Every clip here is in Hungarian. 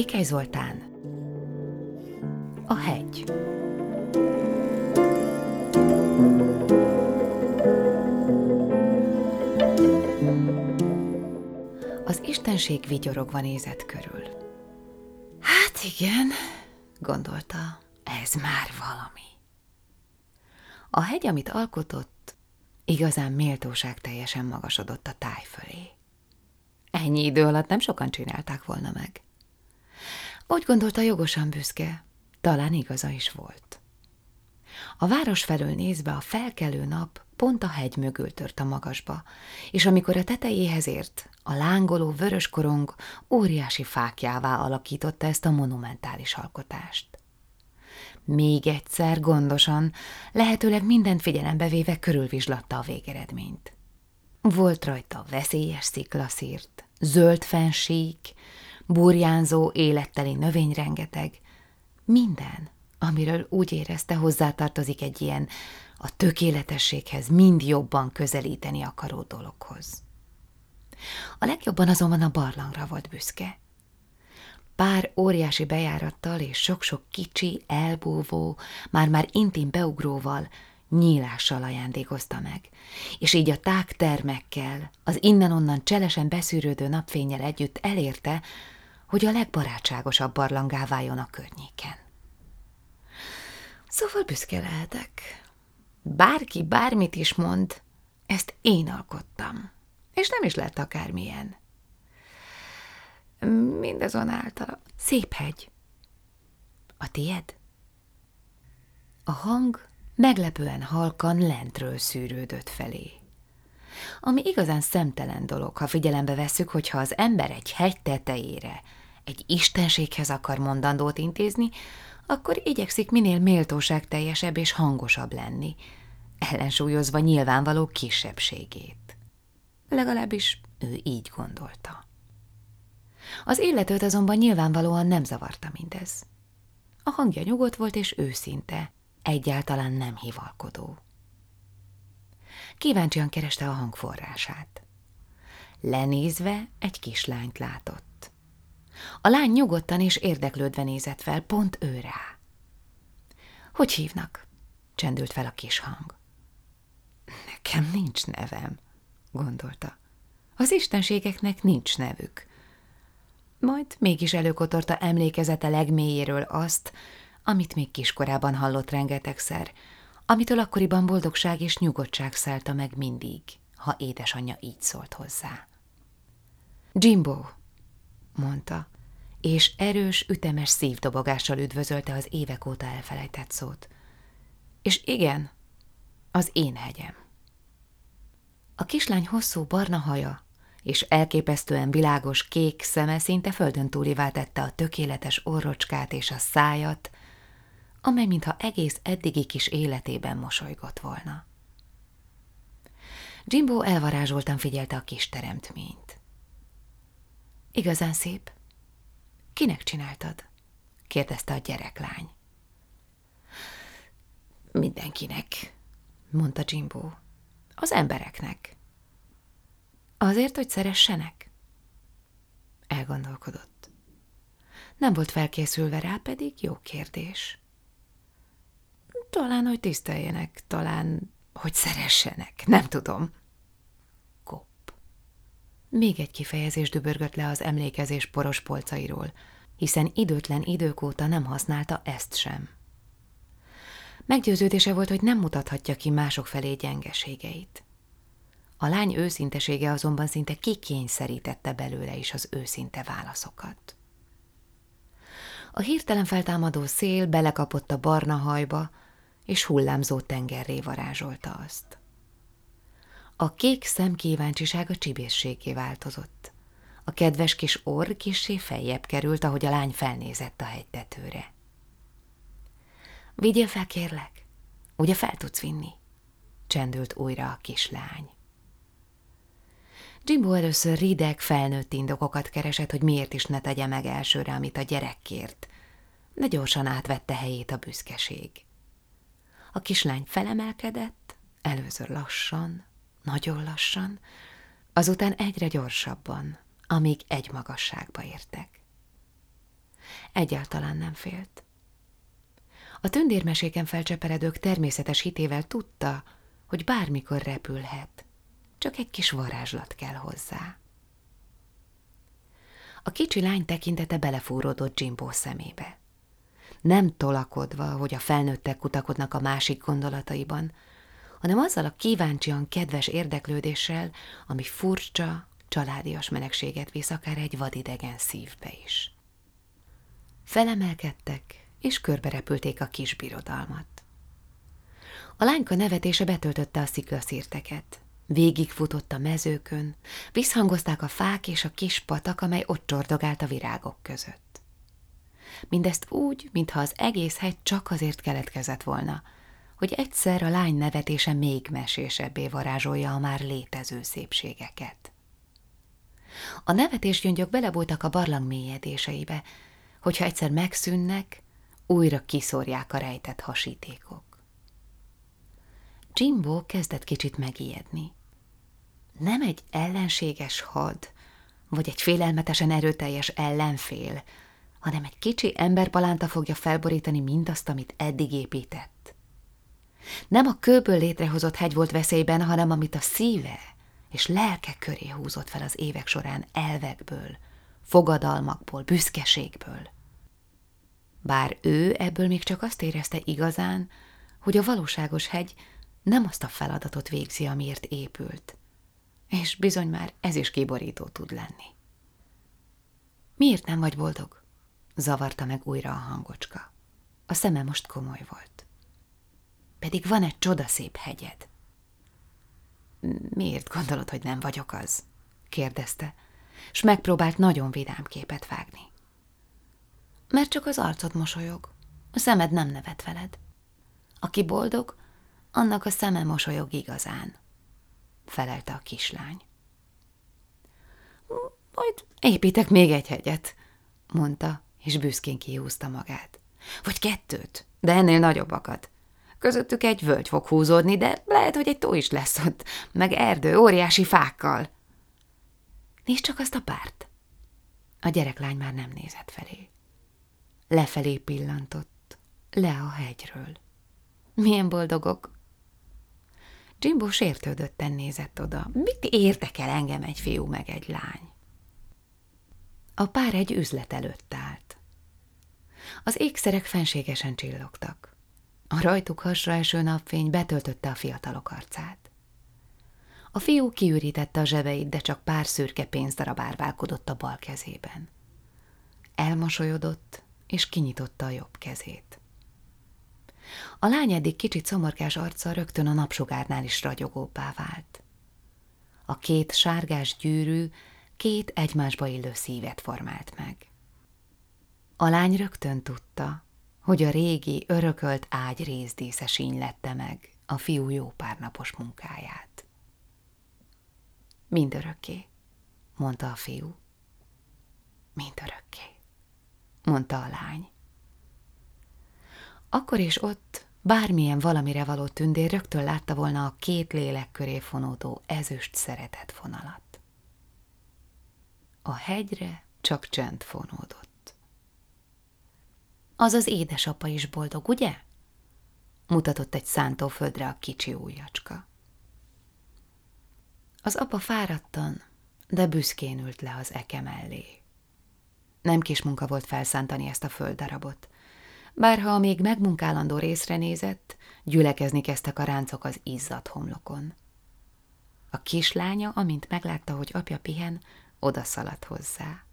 Székely Zoltán A hegy Az istenség vigyorogva nézett körül. Hát igen, gondolta, ez már valami. A hegy, amit alkotott, igazán méltóság teljesen magasodott a táj fölé. Ennyi idő alatt nem sokan csinálták volna meg. Úgy gondolta jogosan büszke, talán igaza is volt. A város felől nézve a felkelő nap pont a hegy mögül tört a magasba, és amikor a tetejéhez ért, a lángoló vörös korong óriási fákjává alakította ezt a monumentális alkotást. Még egyszer, gondosan, lehetőleg mindent figyelembe véve körülvizslatta a végeredményt. Volt rajta veszélyes sziklaszírt, zöld fensík, burjánzó, életteli növény rengeteg, minden, amiről úgy érezte hozzátartozik egy ilyen a tökéletességhez mind jobban közelíteni akaró dologhoz. A legjobban azonban a barlangra volt büszke. Pár óriási bejárattal és sok-sok kicsi, elbúvó, már-már intim beugróval, nyílással ajándékozta meg, és így a tágtermekkel, az innen-onnan cselesen beszűrődő napfényel együtt elérte, hogy a legbarátságosabb barlangá váljon a környéken. Szóval büszke lehetek. Bárki bármit is mond, ezt én alkottam, és nem is lett akármilyen. Mindazonáltal szép hegy. A tied? A hang meglepően halkan lentről szűrődött felé. Ami igazán szemtelen dolog, ha figyelembe vesszük, hogyha az ember egy hegy tetejére, egy istenséghez akar mondandót intézni, akkor igyekszik minél méltóság teljesebb és hangosabb lenni, ellensúlyozva nyilvánvaló kisebbségét. Legalábbis ő így gondolta. Az életőt azonban nyilvánvalóan nem zavarta mindez. A hangja nyugodt volt és őszinte, egyáltalán nem hivalkodó. Kíváncsian kereste a hangforrását. Lenézve egy kislányt látott. A lány nyugodtan és érdeklődve nézett fel, pont ő rá. Hogy hívnak? Csendült fel a kis hang. Nekem nincs nevem, gondolta. Az istenségeknek nincs nevük. Majd mégis előkotorta emlékezete legmélyéről azt, amit még kiskorában hallott rengetegszer, amitől akkoriban boldogság és nyugodtság szállta meg mindig, ha édesanyja így szólt hozzá. Jimbo, mondta, és erős, ütemes szívdobogással üdvözölte az évek óta elfelejtett szót. És igen, az én hegyem. A kislány hosszú barna haja és elképesztően világos kék szeme szinte földön túlivá tette a tökéletes orrocskát és a szájat, amely mintha egész eddigi kis életében mosolygott volna. Jimbo elvarázsoltan figyelte a kis teremtményt. Igazán szép. Kinek csináltad? kérdezte a gyereklány. Mindenkinek, mondta Jimbo. Az embereknek. Azért, hogy szeressenek? Elgondolkodott. Nem volt felkészülve rá, pedig jó kérdés. Talán, hogy tiszteljenek, talán, hogy szeressenek, nem tudom. Még egy kifejezés dübörgött le az emlékezés poros polcairól, hiszen időtlen idők óta nem használta ezt sem. Meggyőződése volt, hogy nem mutathatja ki mások felé gyengeségeit. A lány őszintesége azonban szinte kikényszerítette belőle is az őszinte válaszokat. A hirtelen feltámadó szél belekapott a barna hajba, és hullámzó tengerré varázsolta azt. A kék szem kíváncsisága csibészségé változott. A kedves kis orr kissé feljebb került, ahogy a lány felnézett a hegytetőre. Vigyél fel, kérlek, ugye fel tudsz vinni? Csendült újra a kislány. Jimbo először rideg, felnőtt indokokat keresett, hogy miért is ne tegye meg elsőre, amit a gyerek kért, de gyorsan átvette helyét a büszkeség. A kislány felemelkedett, először lassan, nagyon lassan, azután egyre gyorsabban, amíg egy magasságba értek. egyáltalán nem félt. A tündérmeséken felcseperedők természetes hitével tudta, hogy bármikor repülhet, csak egy kis varázslat kell hozzá. A kicsi lány tekintete belefúródott Jimbo szemébe. Nem tolakodva, hogy a felnőttek kutakodnak a másik gondolataiban, hanem azzal a kíváncsian kedves érdeklődéssel, ami furcsa, családias melegséget visz akár egy vadidegen szívbe is. Felemelkedtek, és körberepülték a kis birodalmat. A lányka nevetése betöltötte a sziklaszírteket. Végigfutott a mezőkön, visszhangozták a fák és a kis patak, amely ott csordogált a virágok között. Mindezt úgy, mintha az egész hegy csak azért keletkezett volna, hogy egyszer a lány nevetése még mesésebbé varázsolja a már létező szépségeket. A nevetésgyöngyök belebújtak a barlang mélyedéseibe, hogyha egyszer megszűnnek, újra kiszórják a rejtett hasítékok. Jimbo kezdett kicsit megijedni. Nem egy ellenséges had, vagy egy félelmetesen erőteljes ellenfél, hanem egy kicsi emberpalánta fogja felborítani mindazt, amit eddig épített. Nem a kőből létrehozott hegy volt veszélyben, hanem amit a szíve és lelke köré húzott fel az évek során elvekből, fogadalmakból, büszkeségből. Bár ő ebből még csak azt érezte igazán, hogy a valóságos hegy nem azt a feladatot végzi, amiért épült. És bizony már ez is kiborító tud lenni. Miért nem vagy boldog? Zavarta meg újra a hangocska. A szeme most komoly volt. Pedig van egy csodaszép hegyed. Miért gondolod, hogy nem vagyok az? kérdezte, s megpróbált nagyon vidám képet vágni. Mert csak az arcod mosolyog, a szemed nem nevet veled. Aki boldog, annak a szeme mosolyog igazán, felelte a kislány. Majd építek még egy hegyet, mondta, és büszkén kihúzta magát. Vagy kettőt, de ennél nagyobbakat. Közöttük egy völgy fog húzódni, de lehet, hogy egy tó is lesz ott, meg erdő, óriási fákkal. Nézd csak azt a párt. A gyereklány már nem nézett felé. Lefelé pillantott, le a hegyről. Milyen boldogok, Jimbo sértődötten nézett oda. Mit érdekel engem egy fiú meg egy lány? A pár egy üzlet előtt állt. Az ékszerek fenségesen csillogtak. A rajtuk hasra eső napfény betöltötte a fiatalok arcát. A fiú kiürítette a zsebeit, de csak pár szürke pénzdarab árválkodott a bal kezében. Elmosolyodott, és kinyitotta a jobb kezét. A lány eddig kicsit szomorkás arca rögtön a napsugárnál is ragyogóbbá vált. A két sárgás gyűrű két egymásba illő szívet formált meg. A lány rögtön tudta, hogy a régi, örökölt ágy részdísze lette meg a fiú jó pár napos munkáját. Mindörökké, mondta a fiú. Mindörökké, mondta a lány. Akkor is ott bármilyen valamire való tündér rögtön látta volna a két lélek köré fonódó ezüst szeretet vonalat. A hegyre csak csend fonódott. Az az édesapa is boldog, ugye? Mutatott egy szántóföldre a kicsi ujjacska. Az apa fáradtan, de büszkén ült le az eke mellé. Nem kis munka volt felszántani ezt a földdarabot, bár ha a még megmunkálandó részre nézett, gyülekezni kezdtek a ráncok az izzadt homlokon. A kislánya, amint meglátta, hogy apja pihen, odaszaladt hozzá.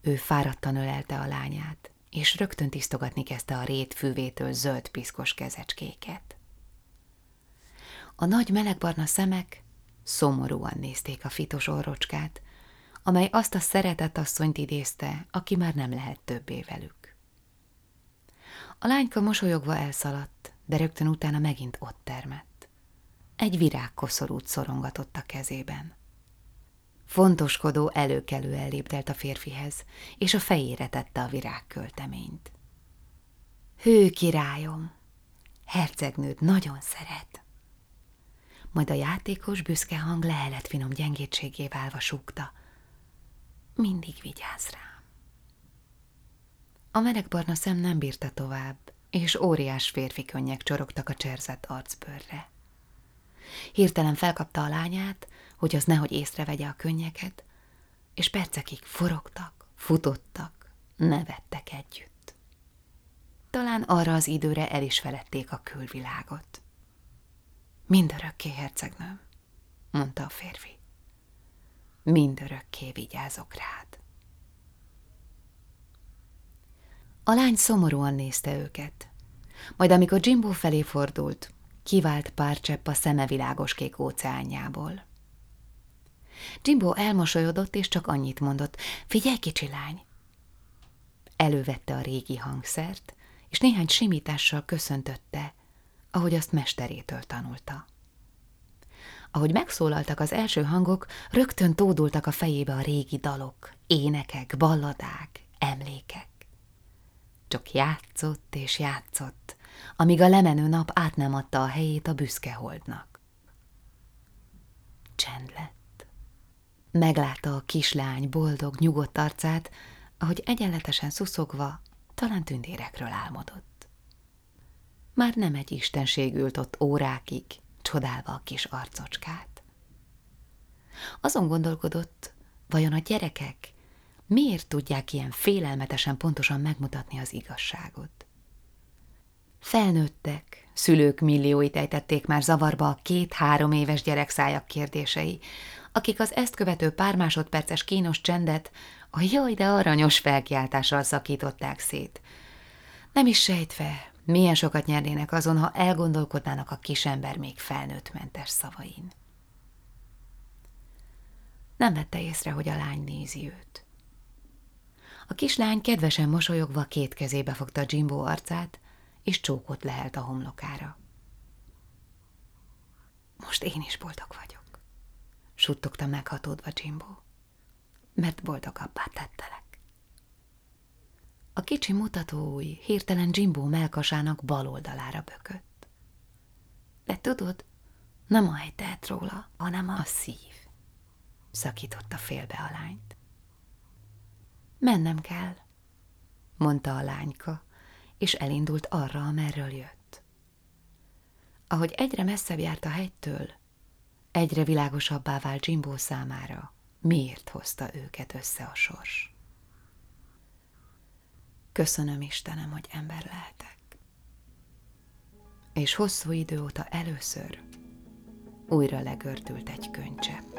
Ő fáradtan ölelte a lányát, és rögtön tisztogatni kezdte a rét fűvétől zöld piszkos kezecskéket. A nagy melegbarna szemek szomorúan nézték a fitos orrocskát, amely azt a szeretett asszonyt idézte, aki már nem lehet többé velük. A lányka mosolyogva elszaladt, de rögtön utána megint ott termett. Egy virágkoszorút szorongatott a kezében. Fontoskodó előkelő elléptelt a férfihez, és a fejére tette a virágkölteményt. Hő királyom, hercegnőd nagyon szeret. Majd a játékos büszke hang lehelet finom gyengétségé válva súgta. Mindig vigyázz rám. A melegbarna szem nem bírta tovább, és óriás férfi könnyek csorogtak a cserzett arcbőrre. Hirtelen felkapta a lányát, hogy az nehogy észrevegye a könnyeket, és percekig forogtak, futottak, nevettek együtt. Talán arra az időre el is felették a külvilágot. Mindörökké, hercegnőm, mondta a férfi. Mindörökké vigyázok rád. A lány szomorúan nézte őket. Majd amikor Jimbo felé fordult, kivált pár csepp a szeme világos kék óceánjából. Jimbo elmosolyodott, és csak annyit mondott, figyelj, kicsi lány! Elővette a régi hangszert, és néhány simítással köszöntötte, ahogy azt mesterétől tanulta. Ahogy megszólaltak az első hangok, rögtön tódultak a fejébe a régi dalok, énekek, balladák, emlékek. Csak játszott és játszott, amíg a lemenő nap át nem adta a helyét a büszke holdnak. Csend lett. Meglátta a kislány boldog, nyugodt arcát, ahogy egyenletesen szuszogva, talán tündérekről álmodott. Már nem egy istenség ült ott órákig, csodálva a kis arcocskát. Azon gondolkodott, vajon a gyerekek miért tudják ilyen félelmetesen pontosan megmutatni az igazságot? Felnőttek, szülők millióit ejtették már zavarba a két-három éves gyerek szájak kérdései, akik az ezt követő pár másodperces kínos csendet a jaj, de aranyos felkiáltással szakították szét. Nem is sejtve, milyen sokat nyernének azon, ha elgondolkodnának a kisember még felnőttmentes szavain. Nem vette észre, hogy a lány nézi őt. A kislány kedvesen mosolyogva két kezébe fogta Jimbo arcát, és csókot lehelt a homlokára. Most én is boldog vagyok, suttogta meghatódva Jimbo, mert boldogabbá tettelek. A kicsi mutatóúj hirtelen Jimbo melkasának bal oldalára bökött. De tudod, nem a hely tehet róla, hanem a szív, szakította félbe a lányt. Mennem kell, mondta a lányka, és elindult arra, amerről jött. Ahogy egyre messzebb járt a hegytől, egyre világosabbá vált Jimbo számára, miért hozta őket össze a sors. Köszönöm Istenem, hogy ember lehetek. És hosszú idő óta először újra legördült egy könycsepp.